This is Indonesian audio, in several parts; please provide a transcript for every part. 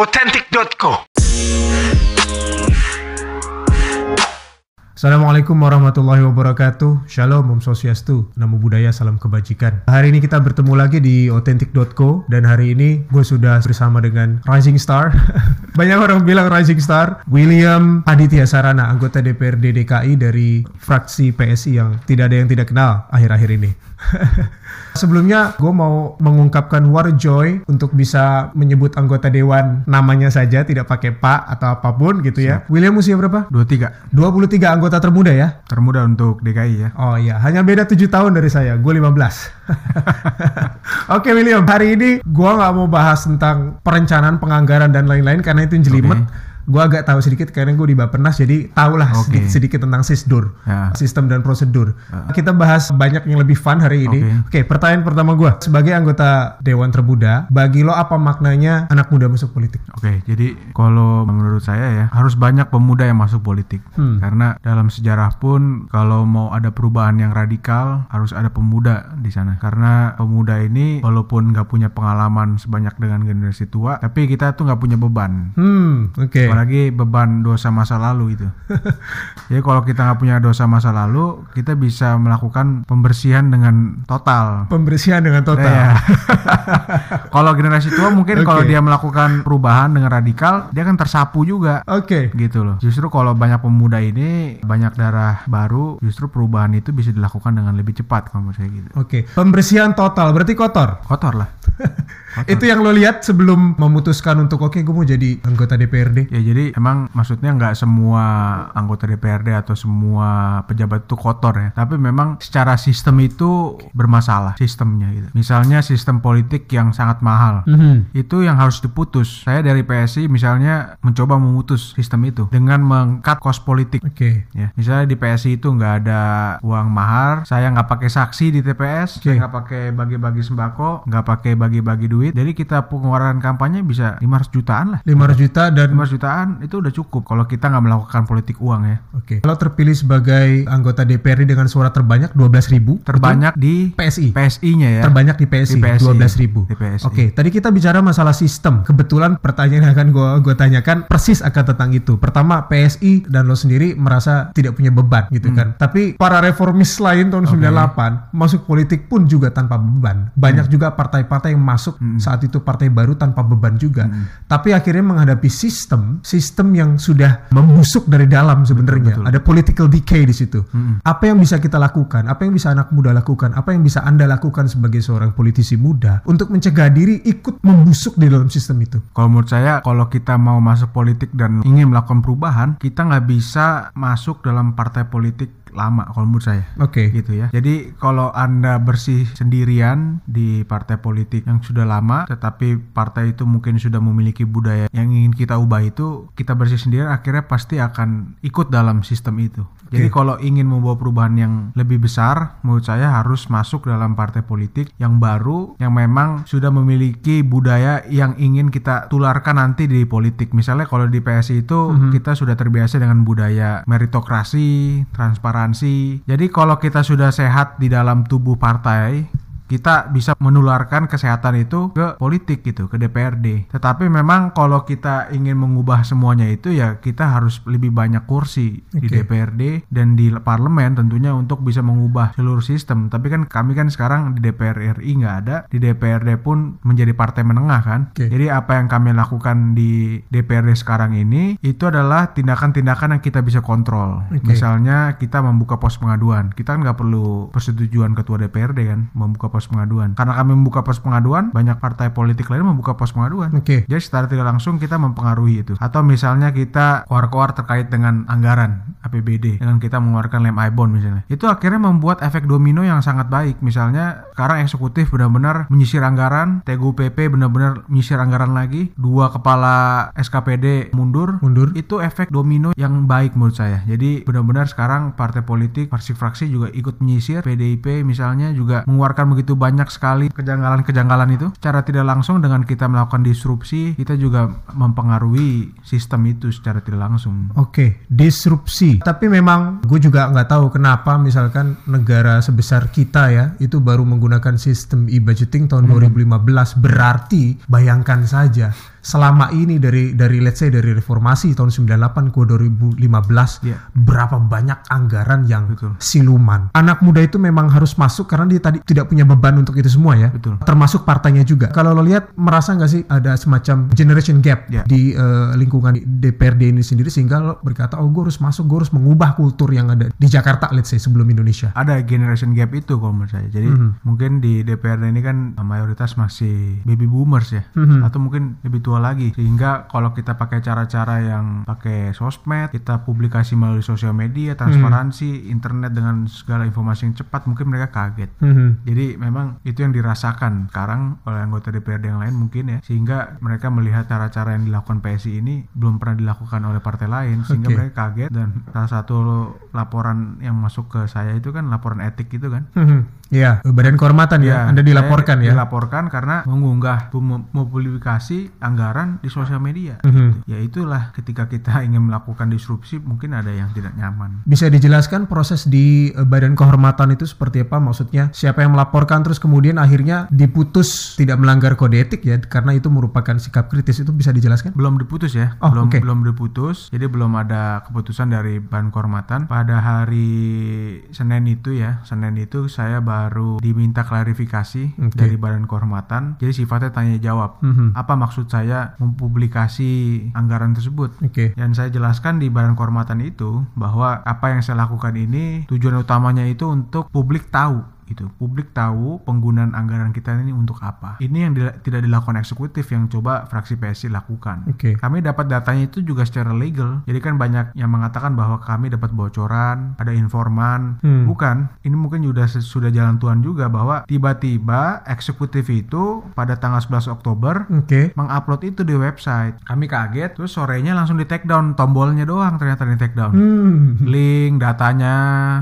authentic.co. Assalamualaikum warahmatullahi wabarakatuh. Shalom, Om Swastiastu Namo Buddhaya, Salam Kebajikan. Hari ini kita bertemu lagi di authentic.co Dan hari ini gue sudah bersama dengan Rising Star. Banyak orang bilang Rising Star William Aditya Sarana, anggota DPRD DKI dari fraksi PSI yang tidak ada yang tidak kenal akhir-akhir ini Sebelumnya gue mau mengungkapkan war joy untuk bisa menyebut anggota dewan namanya saja tidak pakai pak atau apa pun gitu ya. William usia berapa? 23 23 anggota termuda ya? termuda untuk DKI ya. Oh iya, hanya beda 7 tahun dari saya. Gue 15. Oke William, hari ini gue nggak mau bahas tentang perencanaan penganggaran dan lain-lain karena itu jelimet. Gue agak tahu sedikit karena gue di Bapenas jadi tahulah Oke. sedikit, sedikit tentang sisdur, Ya. sistem dan prosedur. Kita bahas banyak yang lebih fun hari ini. Oke, Oke. pertanyaan pertama gue sebagai anggota Dewan Termuda, bagi lo apa maknanya anak muda masuk politik? Oke, jadi kalau menurut saya ya harus banyak pemuda yang masuk politik. Hmm. Karena dalam sejarah pun kalau mau ada perubahan yang radikal harus ada pemuda di sana. Karena pemuda ini walaupun nggak punya pengalaman sebanyak dengan generasi tua, tapi kita tuh nggak punya beban. Hmm, oke. Apalagi beban dosa masa lalu itu. Jadi kalau kita nggak punya dosa masa lalu, kita bisa melakukan pembersihan dengan total. Pembersihan dengan total. Iya. kalau generasi tua mungkin Oke. kalau dia melakukan perubahan dengan radikal, dia kan tersapu juga. Oke. Gitu loh. Justru kalau banyak pemuda ini banyak darah baru, justru perubahan itu bisa dilakukan dengan lebih cepat kalau menurut saya gitu. Oke, pembersihan total berarti kotor. Kotor lah. Itu yang lo lihat sebelum memutuskan untuk oke gue mau jadi anggota DPRD. Ya jadi emang maksudnya nggak semua anggota DPRD atau semua pejabat itu kotor ya. Tapi memang secara sistem itu bermasalah sistemnya gitu. Misalnya sistem politik yang sangat mahal. Mhm. Itu yang harus diputus. Saya dari PSI misalnya mencoba memutus sistem itu dengan mengkat kos politik. Oke. Ya, misalnya di PSI itu nggak ada uang mahar, saya nggak pakai saksi di TPS, Oke. saya nggak pakai bagi-bagi sembako, nggak pakai bagi-bagi duit, jadi kita pengeluaran kampanye bisa 500 jutaan lah. 500 juta dan 500 jutaan itu udah cukup kalau kita nggak melakukan politik uang ya. Oke. Kalau terpilih sebagai anggota DPRD dengan suara terbanyak 12.000 ribu Terbanyak di PSI. PSI-nya ya. Terbanyak di PSI, Di PSI. 12.000 ribu. Di PSI. Oke, tadi kita bicara masalah sistem. Kebetulan pertanyaan yang akan gue gue tanyakan persis akan tentang itu. Pertama, PSI dan lo sendiri merasa tidak punya beban gitu Hmm. kan. Tapi para reformis lain tahun 98 masuk politik pun juga tanpa beban. Banyak Hmm. juga partai-partai yang masuk saat itu partai baru tanpa beban juga. Hmm. Tapi akhirnya menghadapi sistem, sistem yang sudah membusuk dari dalam sebenarnya. Ada political decay di situ. Hmm. Apa yang bisa kita lakukan? Apa yang bisa anak muda lakukan? Apa yang bisa Anda lakukan sebagai seorang politisi muda untuk mencegah diri ikut membusuk di dalam sistem itu? Kalau menurut saya, kalau kita mau masuk politik dan ingin melakukan perubahan, kita nggak bisa masuk dalam partai politik lama. Kalau menurut saya. Oke. gitu ya. Jadi kalau Anda bersih sendirian di partai politik yang sudah lama tetapi partai itu mungkin sudah memiliki budaya yang ingin kita ubah itu, kita bersih sendirian akhirnya pasti akan ikut dalam sistem itu. Jadi kalau ingin membawa perubahan yang lebih besar, menurut saya harus masuk dalam partai politik yang baru yang memang sudah memiliki budaya yang ingin kita tularkan nanti di politik. Misalnya kalau di PSI itu kita sudah terbiasa dengan budaya meritokrasi, transparansi. Jadi kalau kita sudah sehat di dalam tubuh partai, kita bisa menularkan kesehatan itu ke politik gitu, ke DPRD. Tetapi memang kalau kita ingin mengubah semuanya itu ya kita harus lebih banyak kursi di Oke. DPRD dan di parlemen tentunya untuk bisa mengubah seluruh sistem. Tapi kan kami kan sekarang di DPR RI nggak ada, di DPRD pun menjadi partai menengah kan. Oke. Jadi apa yang kami lakukan di DPRD sekarang ini itu adalah tindakan-tindakan yang kita bisa kontrol. Oke. Misalnya kita membuka pos pengaduan, kita kan nggak perlu persetujuan ketua DPRD kan membuka pos pengaduan. Karena kami membuka pos pengaduan, banyak partai politik lain membuka pos pengaduan. Oke. Jadi secara tidak langsung kita mempengaruhi itu. Atau misalnya kita koar-koar terkait dengan anggaran APBD dengan kita mengeluarkan lem ibon misalnya. Itu akhirnya membuat efek domino yang sangat baik. Misalnya sekarang eksekutif benar-benar menyisir anggaran, TGUPP benar-benar menyisir anggaran lagi, dua kepala SKPD mundur. Mundur. Itu efek domino yang baik menurut saya. Jadi benar-benar sekarang partai politik, fraksi-fraksi juga ikut menyisir. PDIP misalnya juga mengeluarkan begitu banyak sekali kejanggalan-kejanggalan itu. Secara tidak langsung dengan kita melakukan disrupsi, kita juga mempengaruhi sistem itu secara tidak langsung. Oke, disrupsi. Tapi memang gue juga nggak tahu kenapa misalkan negara sebesar kita ya itu baru menggunakan sistem e-budgeting tahun 2015. Berarti bayangkan saja selama ini dari dari let's say dari reformasi tahun 98 ke 2015 Iya. berapa banyak anggaran yang Betul. siluman. Anak muda itu memang harus masuk karena dia tadi tidak punya beban untuk itu semua ya. Betul. Termasuk partainya juga. Kalau lo lihat merasa nggak sih ada semacam generation gap Iya. di eh, lingkungan DPRD ini sendiri sehingga lo berkata oh gue harus masuk, gue harus mengubah kultur yang ada di Jakarta let's say sebelum Indonesia. ada generation gap itu kalau menurut saya. Jadi Mhm. mungkin di DPRD ini kan mayoritas masih baby boomers ya, Mhm. atau mungkin lebih tua lagi. Sehingga kalau kita pakai cara-cara yang pakai sosmed, kita publikasi melalui sosial media, transparansi, internet dengan segala informasi yang cepat, mungkin mereka kaget. Mhm. Jadi memang itu yang dirasakan sekarang oleh anggota DPRD yang lain mungkin ya sehingga mereka melihat cara-cara yang dilakukan PSI ini belum pernah dilakukan oleh partai lain sehingga Oke. mereka kaget dan salah satu laporan yang masuk ke saya itu kan laporan etik gitu kan Mhm. Iya, badan kehormatan ya. Anda dilaporkan ya. Dilaporkan karena mengunggah mem- mempublikasi anggaran di sosial media. Mhm. Ya itulah ketika kita ingin melakukan disrupsi mungkin ada yang tidak nyaman. Bisa dijelaskan proses di eh, badan kehormatan itu seperti apa? Maksudnya siapa yang melaporkan terus kemudian akhirnya diputus tidak melanggar kode etik ya karena itu merupakan sikap kritis itu bisa dijelaskan? Belum diputus ya, Oh, belum oke. belum diputus. Jadi belum ada keputusan dari Badan Kehormatan. Pada hari Senin itu ya, Senin itu saya baru diminta klarifikasi Oke. dari Badan Kehormatan. Jadi sifatnya tanya jawab. Mhm. Apa maksud saya mempublikasi anggaran tersebut? Oke. Dan saya jelaskan di Badan Kehormatan itu bahwa apa yang saya lakukan ini tujuan utamanya itu untuk publik tahu gitu. Publik tahu penggunaan anggaran kita ini untuk apa. Ini yang dila- tidak dilakukan eksekutif yang coba fraksi PSI lakukan. Oke. Kami dapat datanya itu juga secara legal. Jadi kan banyak yang mengatakan bahwa kami dapat bocoran, ada informan. Hmm. Bukan. Ini mungkin sudah sudah jalan Tuhan juga bahwa tiba-tiba eksekutif itu pada tanggal 11 Oktober Oke. mengupload itu di website. Kami kaget, terus sorenya langsung di take down, tombolnya doang ternyata di take down. Hmm. Link, datanya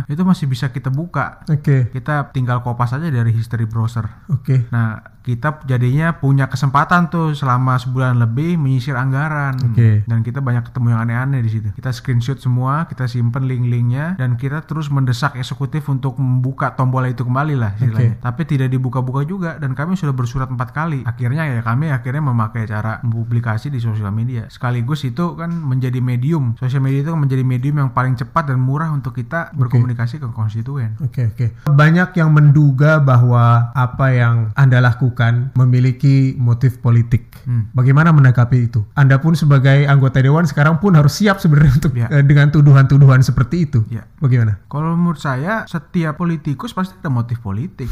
itu masih bisa kita buka. Oke. Kita tinggal kopas aja dari history browser. Oke. Nah, kita jadinya punya kesempatan tuh selama sebulan lebih menyisir anggaran. Oke. Dan kita banyak ketemu yang aneh-aneh di situ. Kita screenshot semua, kita simpen link-linknya, dan kita terus mendesak eksekutif untuk membuka tombol itu kembali lah istilahnya. Tapi tidak dibuka-buka juga, dan kami sudah bersurat empat kali. Akhirnya ya kami akhirnya memakai cara mempublikasi di sosial media. Sekaligus itu kan menjadi medium. Sosial media itu kan menjadi medium yang paling cepat dan murah untuk kita berkomunikasi ke konstituen. Oke oke. Banyak yang menduga bahwa apa yang Anda lakukan memiliki motif politik. Hmm. Bagaimana menanggapi itu? Anda pun sebagai anggota dewan sekarang pun harus siap sebenarnya untuk Ya. eh, dengan tuduhan-tuduhan seperti itu. Ya. Bagaimana? Kalau menurut saya setiap politikus pasti ada motif politik.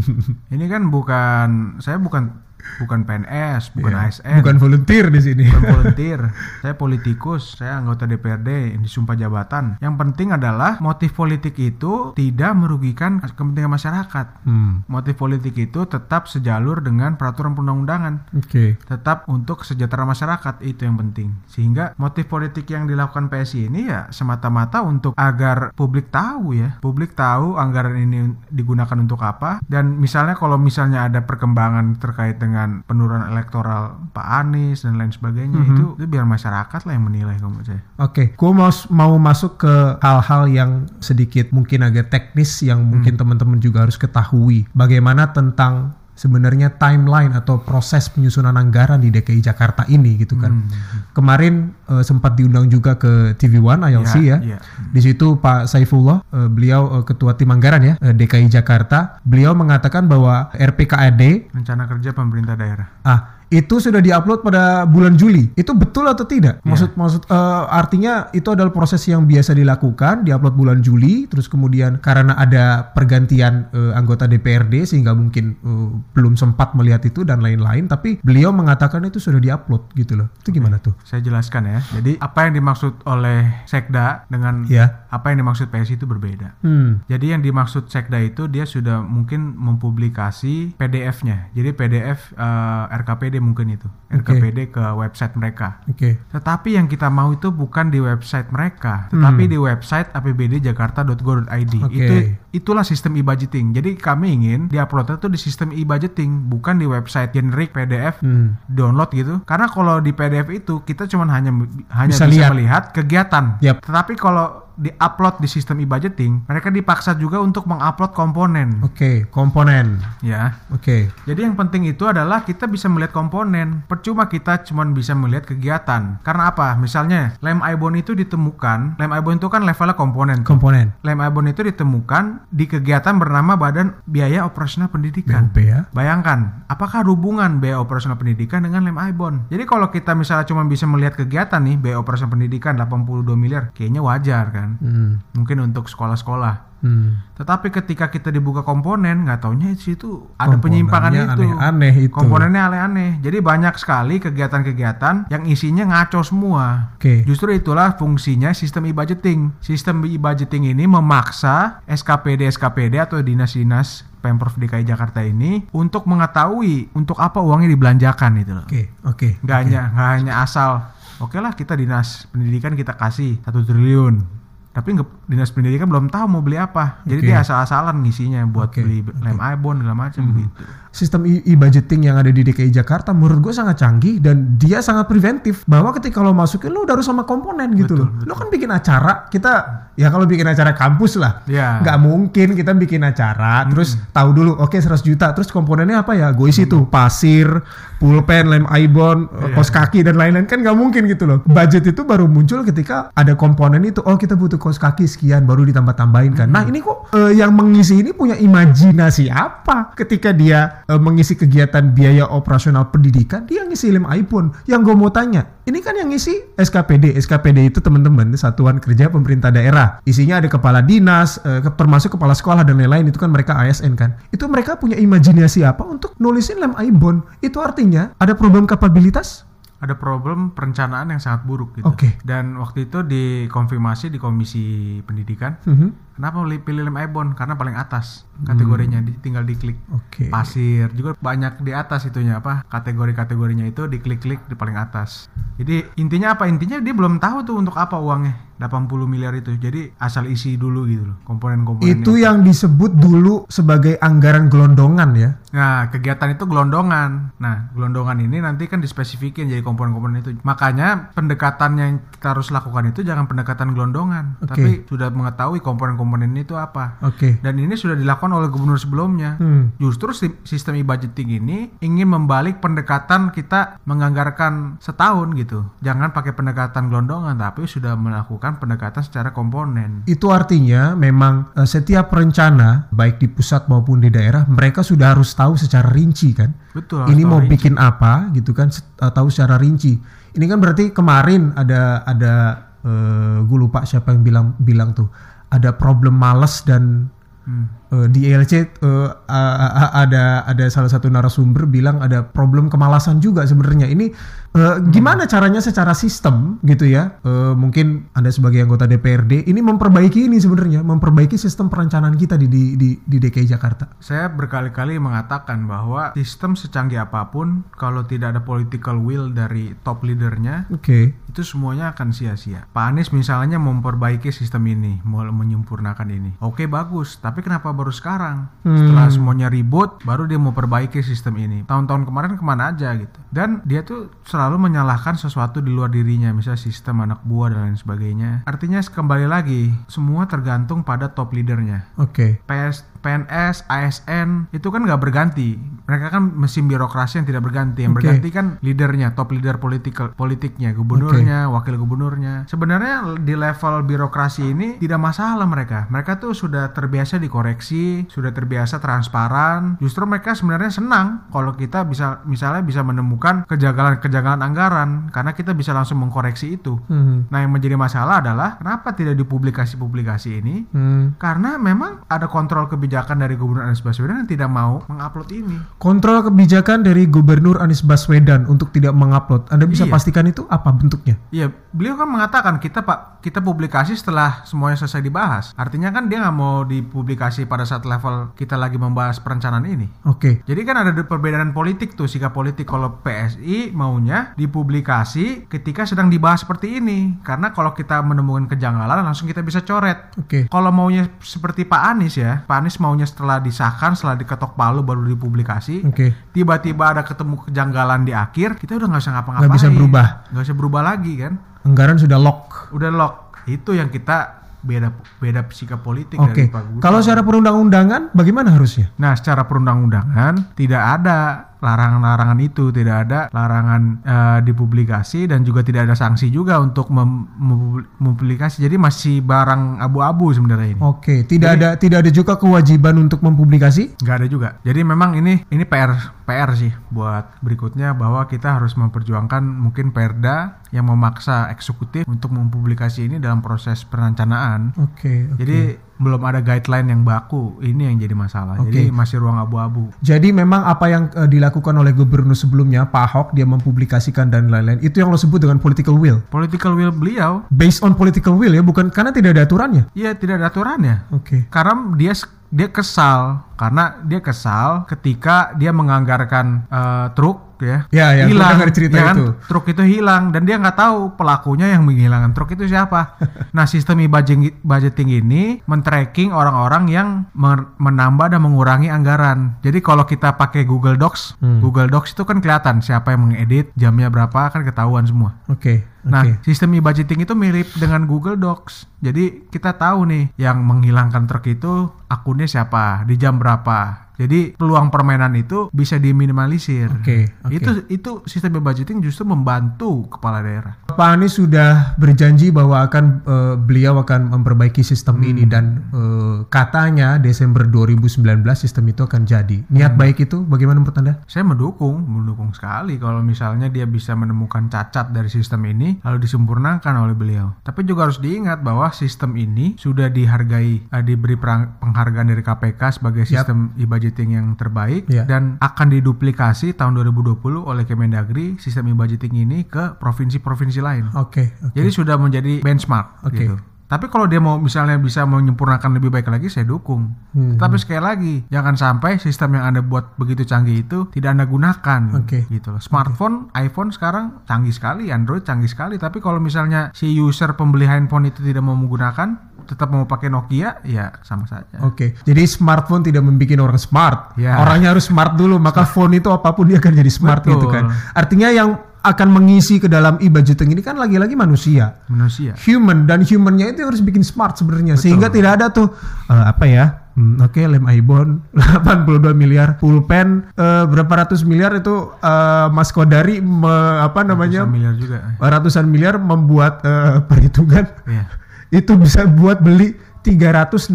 Ini kan bukan saya bukan bukan PNS, bukan Ya. ASN, Bukan volunteer di sini. bukan volunteer. saya politikus, saya anggota DPRD yang disumpah jabatan. Yang penting adalah motif politik itu tidak merugikan kepentingan masyarakat. Hmm. Motif politik itu tetap sejalur dengan peraturan perundang-undangan. Oke. Tetap untuk kesejahteraan masyarakat itu yang penting. Sehingga motif politik yang dilakukan PSI ini ya semata-mata untuk agar publik tahu ya. Publik tahu anggaran ini digunakan untuk apa dan misalnya kalau misalnya ada perkembangan terkait dengan penurunan elektoral Pak Anies dan lain sebagainya Mhm. itu itu biar masyarakat lah yang menilai menurut saya. Oke, gue mau mau masuk ke hal-hal yang sedikit mungkin agak teknis yang mungkin teman-teman juga harus ketahui. Bagaimana tentang sebenarnya timeline atau proses penyusunan anggaran di DKI Jakarta ini gitu kan. Hmm. Kemarin eh, sempat diundang juga ke TV One ILC ya. Ya, ya. Di situ Pak Saifullah, eh, beliau eh, ketua tim anggaran ya eh, DKI Jakarta, beliau mengatakan bahwa RPKAD Rencana kerja pemerintah daerah. Ah, itu sudah diupload pada bulan Juli. Itu betul atau tidak? Maksud maksud eh, artinya itu adalah proses yang biasa dilakukan, diupload bulan Juli, terus kemudian karena ada pergantian eh, anggota DPRD sehingga mungkin eh, belum sempat melihat itu dan lain-lain, tapi beliau mengatakan itu sudah diupload gitu loh. Itu gimana tuh? Saya jelaskan ya. Jadi apa yang dimaksud oleh Sekda dengan Ya. apa yang dimaksud PSI itu berbeda. Hmm. Jadi yang dimaksud Sekda itu dia sudah mungkin mempublikasi PDF-nya. Jadi PDF eh, RKPD mungkin itu. RKPD ke website mereka. Oke. Tetapi yang kita mau itu bukan di website mereka, tetapi di website apbdjakarta.go.id. Hmm. Oke. Itu itulah sistem e-budgeting. Jadi kami ingin diupload itu di sistem e-budgeting, bukan di website generic PDF Hmm. download gitu. Karena kalau di PDF itu kita cuma hanya hanya Bisa bisa, lihat. melihat kegiatan. Yap. Tetapi kalau di-upload di sistem e-budgeting, mereka dipaksa juga untuk mengupload komponen. Oke, komponen. Ya. Oke. Jadi yang penting itu adalah kita bisa melihat komponen. Percuma kita cuma bisa melihat kegiatan. Karena apa? Misalnya lem ibon itu ditemukan, lem ibon itu kan levelnya komponen. tuh. Komponen. Lem ibon itu ditemukan di kegiatan bernama Badan Biaya Operasional Pendidikan. BOP ya. Bayangkan, apakah hubungan biaya operasional pendidikan dengan lem ibon? Jadi kalau kita misalnya cuma bisa melihat kegiatan nih, biaya operasional pendidikan 82 miliar, kayaknya wajar kan? Hmm. Mungkin untuk sekolah-sekolah. Hmm. Tetapi ketika kita dibuka komponen, nggak taunya di situ ada penyimpangan itu. aneh-aneh itu. Komponennya aneh-aneh. Jadi banyak sekali kegiatan-kegiatan yang isinya ngaco semua. Oke. Justru itulah fungsinya sistem e-budgeting. Sistem e-budgeting ini memaksa SKPD-SKPD atau dinas-dinas Pemprov DKI Jakarta ini untuk mengetahui untuk apa uangnya dibelanjakan itu loh. Oke, oke. Nggak oke. hanya nggak hanya asal oke lah kita dinas pendidikan kita kasih satu triliun tapi nggak- dinas pendidikan belum tahu mau beli apa jadi Oke. dia asal-asalan ngisinya buat Oke, beli lem ibon segala macam gitu Sistem e-budgeting yang ada di DKI Jakarta menurut gue sangat canggih dan dia sangat preventif bahwa ketika lo masukin lo udah harus sama komponen gitu Betul, loh. Lo kan bikin acara, kita ya kalau bikin acara kampus lah. Ya. Nggak mungkin kita bikin acara terus tahu dulu oke 100 juta terus komponennya apa ya? Gue isi tuh pasir, pulpen, lem ibon, Iya. kos kaki dan lain-lain kan nggak mungkin gitu loh. Budget itu baru muncul ketika ada komponen itu. Oh kita butuh kos kaki sekian baru ditambah-tambahin kan. Nah ini kok eh, yang mengisi ini punya imajinasi apa ketika dia eh, mengisi kegiatan biaya operasional pendidikan dia ngisi lem iPhone. Yang gue mau tanya ini kan yang ngisi SKPD. SKPD itu teman-teman Satuan Kerja Pemerintah Daerah. Isinya ada kepala dinas, eh, ke- termasuk kepala sekolah dan lain-lain. Itu kan mereka ASN kan. Itu mereka punya imajinasi apa untuk nulisin lem ibon? Itu artinya ada problem kapabilitas? Ada problem perencanaan yang sangat buruk gitu Oke. dan waktu itu dikonfirmasi di komisi pendidikan Mhm. kenapa li- pilih lem ibon karena paling atas kategorinya di- tinggal diklik Oke. pasir juga banyak di atas itunya apa kategori-kategorinya itu diklik-klik di paling atas jadi intinya apa intinya dia belum tahu tuh untuk apa uangnya 80 miliar itu jadi asal isi dulu gitu loh komponen-komponennya Itu yang disebut dulu sebagai anggaran gelondongan ya. Nah, kegiatan itu gelondongan. Nah, gelondongan ini nanti kan dispesifikin jadi komponen-komponen itu. Makanya pendekatan yang kita harus lakukan itu jangan pendekatan gelondongan, Oke. tapi sudah mengetahui komponen-komponen itu apa. Oke. Dan ini sudah dilakukan oleh gubernur sebelumnya. Hmm. Justru si- sistem e-budgeting ini ingin membalik pendekatan kita menganggarkan setahun gitu. Jangan pakai pendekatan gelondongan, tapi sudah melakukan pendekatan secara komponen. Itu artinya memang eh, setiap rencana baik di pusat maupun di daerah mereka sudah harus tahu secara rinci kan. Betul. Ini mau tahu bikin apa gitu kan eh, tahu secara rinci. Ini kan berarti kemarin ada ada eh, gue lupa siapa yang bilang bilang tuh ada problem males dan Hmm. eh, di eh, a- a- ada ada salah satu narasumber bilang ada problem kemalasan juga sebenarnya ini eh, gimana caranya secara sistem gitu ya Eh, mungkin anda sebagai anggota DPRD ini memperbaiki ini sebenarnya memperbaiki sistem perencanaan kita di di di, di DKI Jakarta Saya berkali-kali mengatakan bahwa sistem secanggih apa pun kalau tidak ada political will dari top leadernya oke itu semuanya akan sia-sia. Pak Anies misalnya memperbaiki sistem ini, mau menyempurnakan ini. Oke bagus, tapi kenapa baru sekarang? Hmm. Setelah semuanya ribut, baru dia mau perbaiki sistem ini. Tahun-tahun kemarin ke mana aja gitu. Dan dia tuh selalu menyalahkan sesuatu di luar dirinya, misalnya sistem anak buah dan lain sebagainya. Artinya kembali lagi, semua tergantung pada top leadernya. oke PS, PNS, ASN itu kan nggak berganti. Mereka kan mesin birokrasi yang tidak berganti. Yang Oke. berganti kan leadernya, top leader politikal politiknya, gubernurnya, wakil gubernurnya. Sebenarnya di level birokrasi ini tidak masalah mereka. Mereka tuh sudah terbiasa dikoreksi, sudah terbiasa transparan. Justru mereka sebenarnya senang kalau kita bisa misalnya bisa menemukan kejanggalan-kejanggalan anggaran karena kita bisa langsung mengkoreksi itu. Hmm. Nah, yang menjadi masalah adalah kenapa tidak dipublikasi-publikasi ini Hmm. karena memang ada kontrol kebijakan dari Gubernur Anies Baswedan yang tidak mau mengupload ini. Kontrol kebijakan dari Gubernur Anies Baswedan untuk tidak mengupload. Anda bisa Iya. pastikan itu apa bentuknya? Iya, beliau kan mengatakan kita pak kita publikasi setelah semuanya selesai dibahas. Artinya kan dia nggak mau dipublikasi pada saat level kita lagi membahas perencanaan ini. Oke. Jadi kan ada perbedaan politik tuh sikap politik kalau PSI maunya dipublikasi ketika sedang dibahas seperti ini karena kalau kita menemukan kejanggalan langsung kita bisa coret. Oke. Kalau maunya seperti Pak Anies ya, Pak Anies maunya setelah disahkan, setelah diketok palu baru dipublikasi. Oke. Tiba-tiba ada ketemu kejanggalan di akhir, kita udah nggak usah ngapa-ngapain. Nggak bisa berubah. Nggak bisa berubah lagi kan? Anggaran sudah lock. Udah lock. Itu yang kita beda beda sikap politik Oke. dari Pak Gubernur. Kalau secara perundang-undangan bagaimana harusnya? Nah, secara perundang-undangan tidak ada larangan-larangan itu, tidak ada larangan eh, dipublikasi dan juga tidak ada sanksi juga untuk mem- mem- mempublikasi. Jadi masih barang abu-abu sebenarnya ini. Oke, tidak ada tidak ada juga kewajiban untuk mempublikasi? nggak ada juga. Jadi memang ini ini PR PR sih buat berikutnya bahwa kita harus memperjuangkan mungkin Perda yang memaksa eksekutif untuk mempublikasi ini dalam proses perencanaan. Oke. oke. Jadi belum ada guideline yang baku. Ini yang jadi masalah. Oke. Jadi masih ruang abu-abu. Jadi memang apa yang eh, dilakukan oleh gubernur sebelumnya, Pak Ahok, dia mempublikasikan dan lain-lain, itu yang lo sebut dengan political will. Political will beliau, Based on political will ya, bukan karena tidak ada aturannya. ya tidak ada aturannya. Oke. Karena dia dia kesal karena dia kesal ketika dia menganggarkan eh, truk ya Ya, ya, dengar cerita ya kan? itu. truk itu hilang dan dia nggak tahu pelakunya yang menghilangkan truk itu siapa nah sistem e-budgeting budgeting ini men-tracking orang-orang yang men- menambah dan mengurangi anggaran jadi kalau kita pakai Google Docs Hmm. Google Docs itu kan kelihatan siapa yang mengedit jamnya berapa kan ketahuan semua Oke. Nah, Oke. sistem e-budgeting itu mirip dengan Google Docs. Jadi kita tahu nih yang menghilangkan truk itu akunnya siapa, di jam berapa. Jadi peluang permainan itu bisa diminimalisir. Oke, oke. Itu itu sistem e-budgeting justru membantu kepala daerah. Pak Anies sudah berjanji bahwa akan eh, beliau akan memperbaiki sistem Hmm. ini dan eh, katanya Desember 2019 sistem itu akan jadi. Niat Hmm. baik itu bagaimana menurut Anda? Saya mendukung, mendukung sekali kalau misalnya dia bisa menemukan cacat dari sistem ini lalu disempurnakan oleh beliau. Tapi juga harus diingat bahwa sistem ini sudah dihargai, eh, diberi perang- penghargaan dari KPK sebagai sistem e-budgeting yang terbaik Yap. dan akan diduplikasi tahun 2020 oleh Kemendagri sistem e-budgeting ini ke provinsi-provinsi lain. Oke. oke. Jadi sudah menjadi benchmark Oke. gitu. Tapi kalau dia mau misalnya bisa menyempurnakan lebih baik lagi, saya dukung. Hmm. Tapi sekali lagi, jangan sampai sistem yang anda buat begitu canggih itu tidak anda gunakan. Oke. Gitu loh. Smartphone, iPhone sekarang canggih sekali, Android canggih sekali. Tapi kalau misalnya si user pembeli handphone itu tidak mau menggunakan, tetap mau pakai Nokia, ya sama saja. Oke, jadi smartphone tidak membuat orang smart. Ya. Orangnya harus smart dulu, maka phone itu apa pun dia akan jadi smart Betul. gitu kan. Artinya yang akan mengisi ke dalam e-budgeting ini kan lagi-lagi manusia. Manusia. Human dan humannya itu harus bikin smart sebenarnya sehingga tidak ada tuh eh, apa ya Hmm, Oke, lem Ibon 82 miliar, pulpen eh, berapa ratus miliar itu eh, Mas Kodari me- apa namanya Ratusan miliar juga. ratusan miliar membuat eh, perhitungan Iya. itu bisa buat beli 316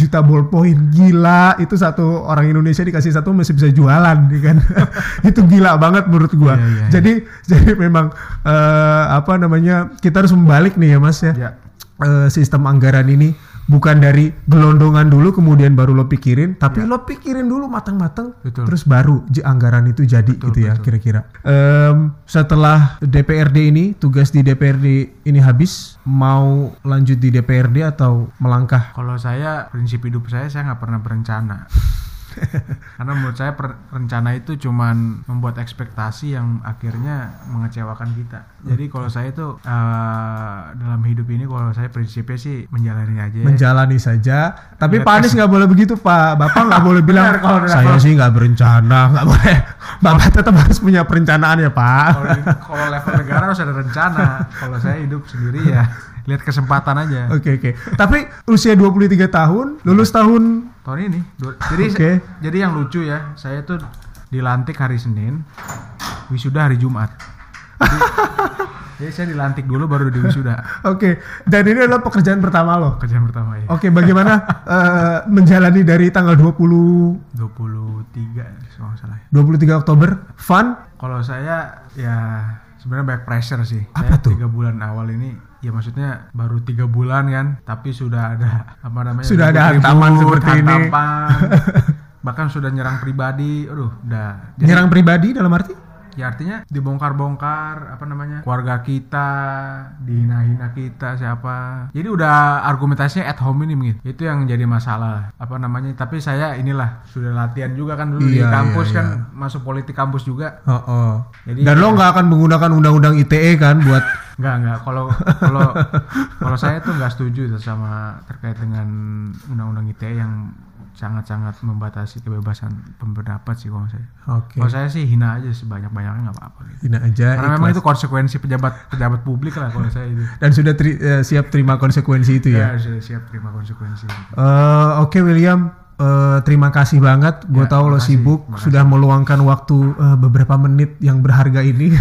juta ballpoint gila itu satu orang Indonesia dikasih satu masih bisa jualan ya kan itu gila banget menurut gua Iya, iya, iya. jadi jadi memang eh, apa namanya kita harus membalik nih ya mas ya Ya. Eh, sistem anggaran ini bukan dari gelondongan dulu kemudian baru lo pikirin tapi lo pikirin dulu matang-matang Ya. Betul. terus baru anggaran itu jadi gitu ya betul. kira-kira Em, setelah DPRD ini tugas di DPRD ini habis mau lanjut di DPRD atau melangkah Kalau saya prinsip hidup saya saya nggak pernah berencana. Karena menurut saya per- rencana itu cuman membuat ekspektasi yang akhirnya mengecewakan kita. Jadi kalau saya itu eh, dalam hidup ini kalau saya prinsipnya sih menjalani aja. menjalani saja. Tapi Lihat Pak Anies nggak boleh begitu Pak. Bapak nggak boleh bilang kalau- saya kalau- sih nggak berencana. Nggak boleh. Bapak tetap harus punya perencanaan ya Pak. Kalau level negara harus ada rencana. Kalau saya hidup sendiri ya lihat kesempatan aja. Oke oke. Tapi usia 23 tahun, lulus tahun Tahun ini. Jadi Oke. jadi yang lucu ya, saya tuh dilantik hari Senin, wisuda hari Jumat. Jadi, jadi saya dilantik dulu baru di wisuda. Oke. Dan ini adalah pekerjaan pertama lo. Kerjaan pertama ya. Oke, bagaimana eh, menjalani dari tanggal 20 23 kalau salah. ya. 23 Oktober fun? Kalau saya ya sebenarnya banyak pressure sih. Apa saya tuh? Tiga bulan awal ini ya maksudnya baru tiga bulan kan, tapi sudah ada apa namanya? Sudah ada hantaman seperti ini. hantaman. Bahkan sudah nyerang pribadi, aduh, udah. Jadi- Nyerang pribadi dalam arti? Ya artinya dibongkar-bongkar apa namanya keluarga kita, dihina-hina kita siapa. Jadi udah argumentasinya at home ini mungkin. Itu yang jadi masalah apa namanya. Tapi saya inilah sudah latihan juga kan dulu di Iya, kampus iya, kan iya. masuk politik kampus juga. Oh, oh. Jadi- Dan lo nggak akan menggunakan undang-undang ITE kan buat Enggak enggak kalau kalau kalau saya tuh nggak setuju sama terkait dengan undang-undang ITE yang sangat-sangat membatasi kebebasan pendapat sih kalau saya. Oke. Kalau saya sih hina aja sebanyak-banyaknya nggak apa-apa. Gitu. Hina aja. Karena memang ikhlas. itu konsekuensi pejabat pejabat publik lah kalau saya itu. dan sudah teri- eh, siap terima konsekuensi itu ya. Ya, sudah siap terima konsekuensi. Eh, Oke William, Eh, terima kasih banget. Gue Ya, tahu lo sibuk makasih. sudah meluangkan waktu eh, beberapa menit yang berharga ini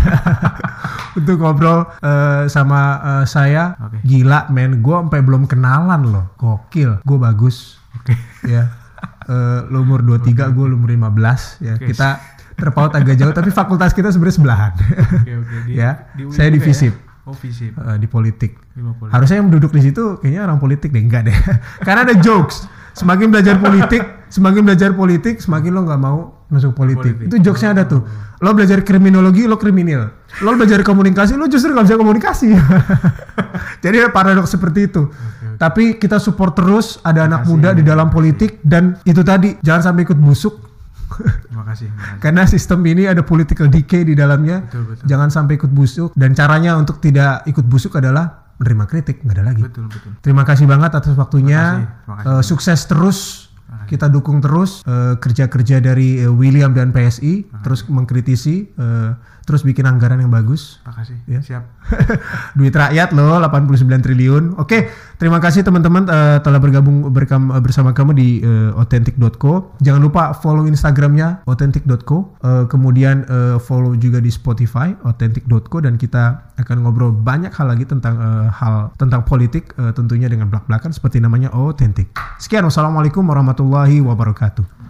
untuk ngobrol eh, sama eh, saya. Oke. Gila men, gue sampai belum kenalan loh. Gokil, gue bagus. Oke. Ya, Eh, lo umur 23, gue umur 15. Ya, Oke. kita terpaut agak jauh, tapi fakultas kita sebenarnya sebelahan. Oke oke. Di- Ya, di saya di FISIP. ya? Oh FISIP. Eh, di politik. Politik. Harusnya yang duduk di situ kayaknya orang politik deh, enggak deh. Karena ada jokes. Semakin belajar politik, semakin belajar politik, semakin lo nggak mau masuk politik. Politik. Itu jokesnya ada tuh. Lo belajar kriminologi, lo kriminal. Lo belajar komunikasi, lo justru nggak bisa komunikasi. Jadi paradoks seperti itu. Tapi kita support terus ada anak Makasih, muda di dalam politik dan itu tadi jangan sampai ikut busuk Terima kasih. terima kasih. karena sistem ini ada political decay di dalamnya. Betul, betul. Jangan sampai ikut busuk dan caranya untuk tidak ikut busuk adalah menerima kritik, nggak ada lagi. Betul betul. Terima kasih banget atas waktunya. Terima kasih, terima kasih. Eh, sukses terus. Kita dukung terus eh, kerja-kerja dari eh, William dan PSI, terus mengkritisi, eh, terus bikin anggaran yang bagus. Makasih. Ya. Siap. Duit rakyat loh 89 triliun. Oke, terima kasih teman-teman eh, telah bergabung berkam- bersama kamu di eh, authentic.co. Jangan lupa follow Instagramnya authentic.co. Eh, kemudian eh, follow juga di Spotify authentic.co dan kita akan ngobrol banyak hal lagi tentang eh, hal tentang politik eh, tentunya dengan belak-belakan seperti namanya authentic. Sekian wassalamualaikum warahmatullahi wabarakatuh. Waalaikumsalam.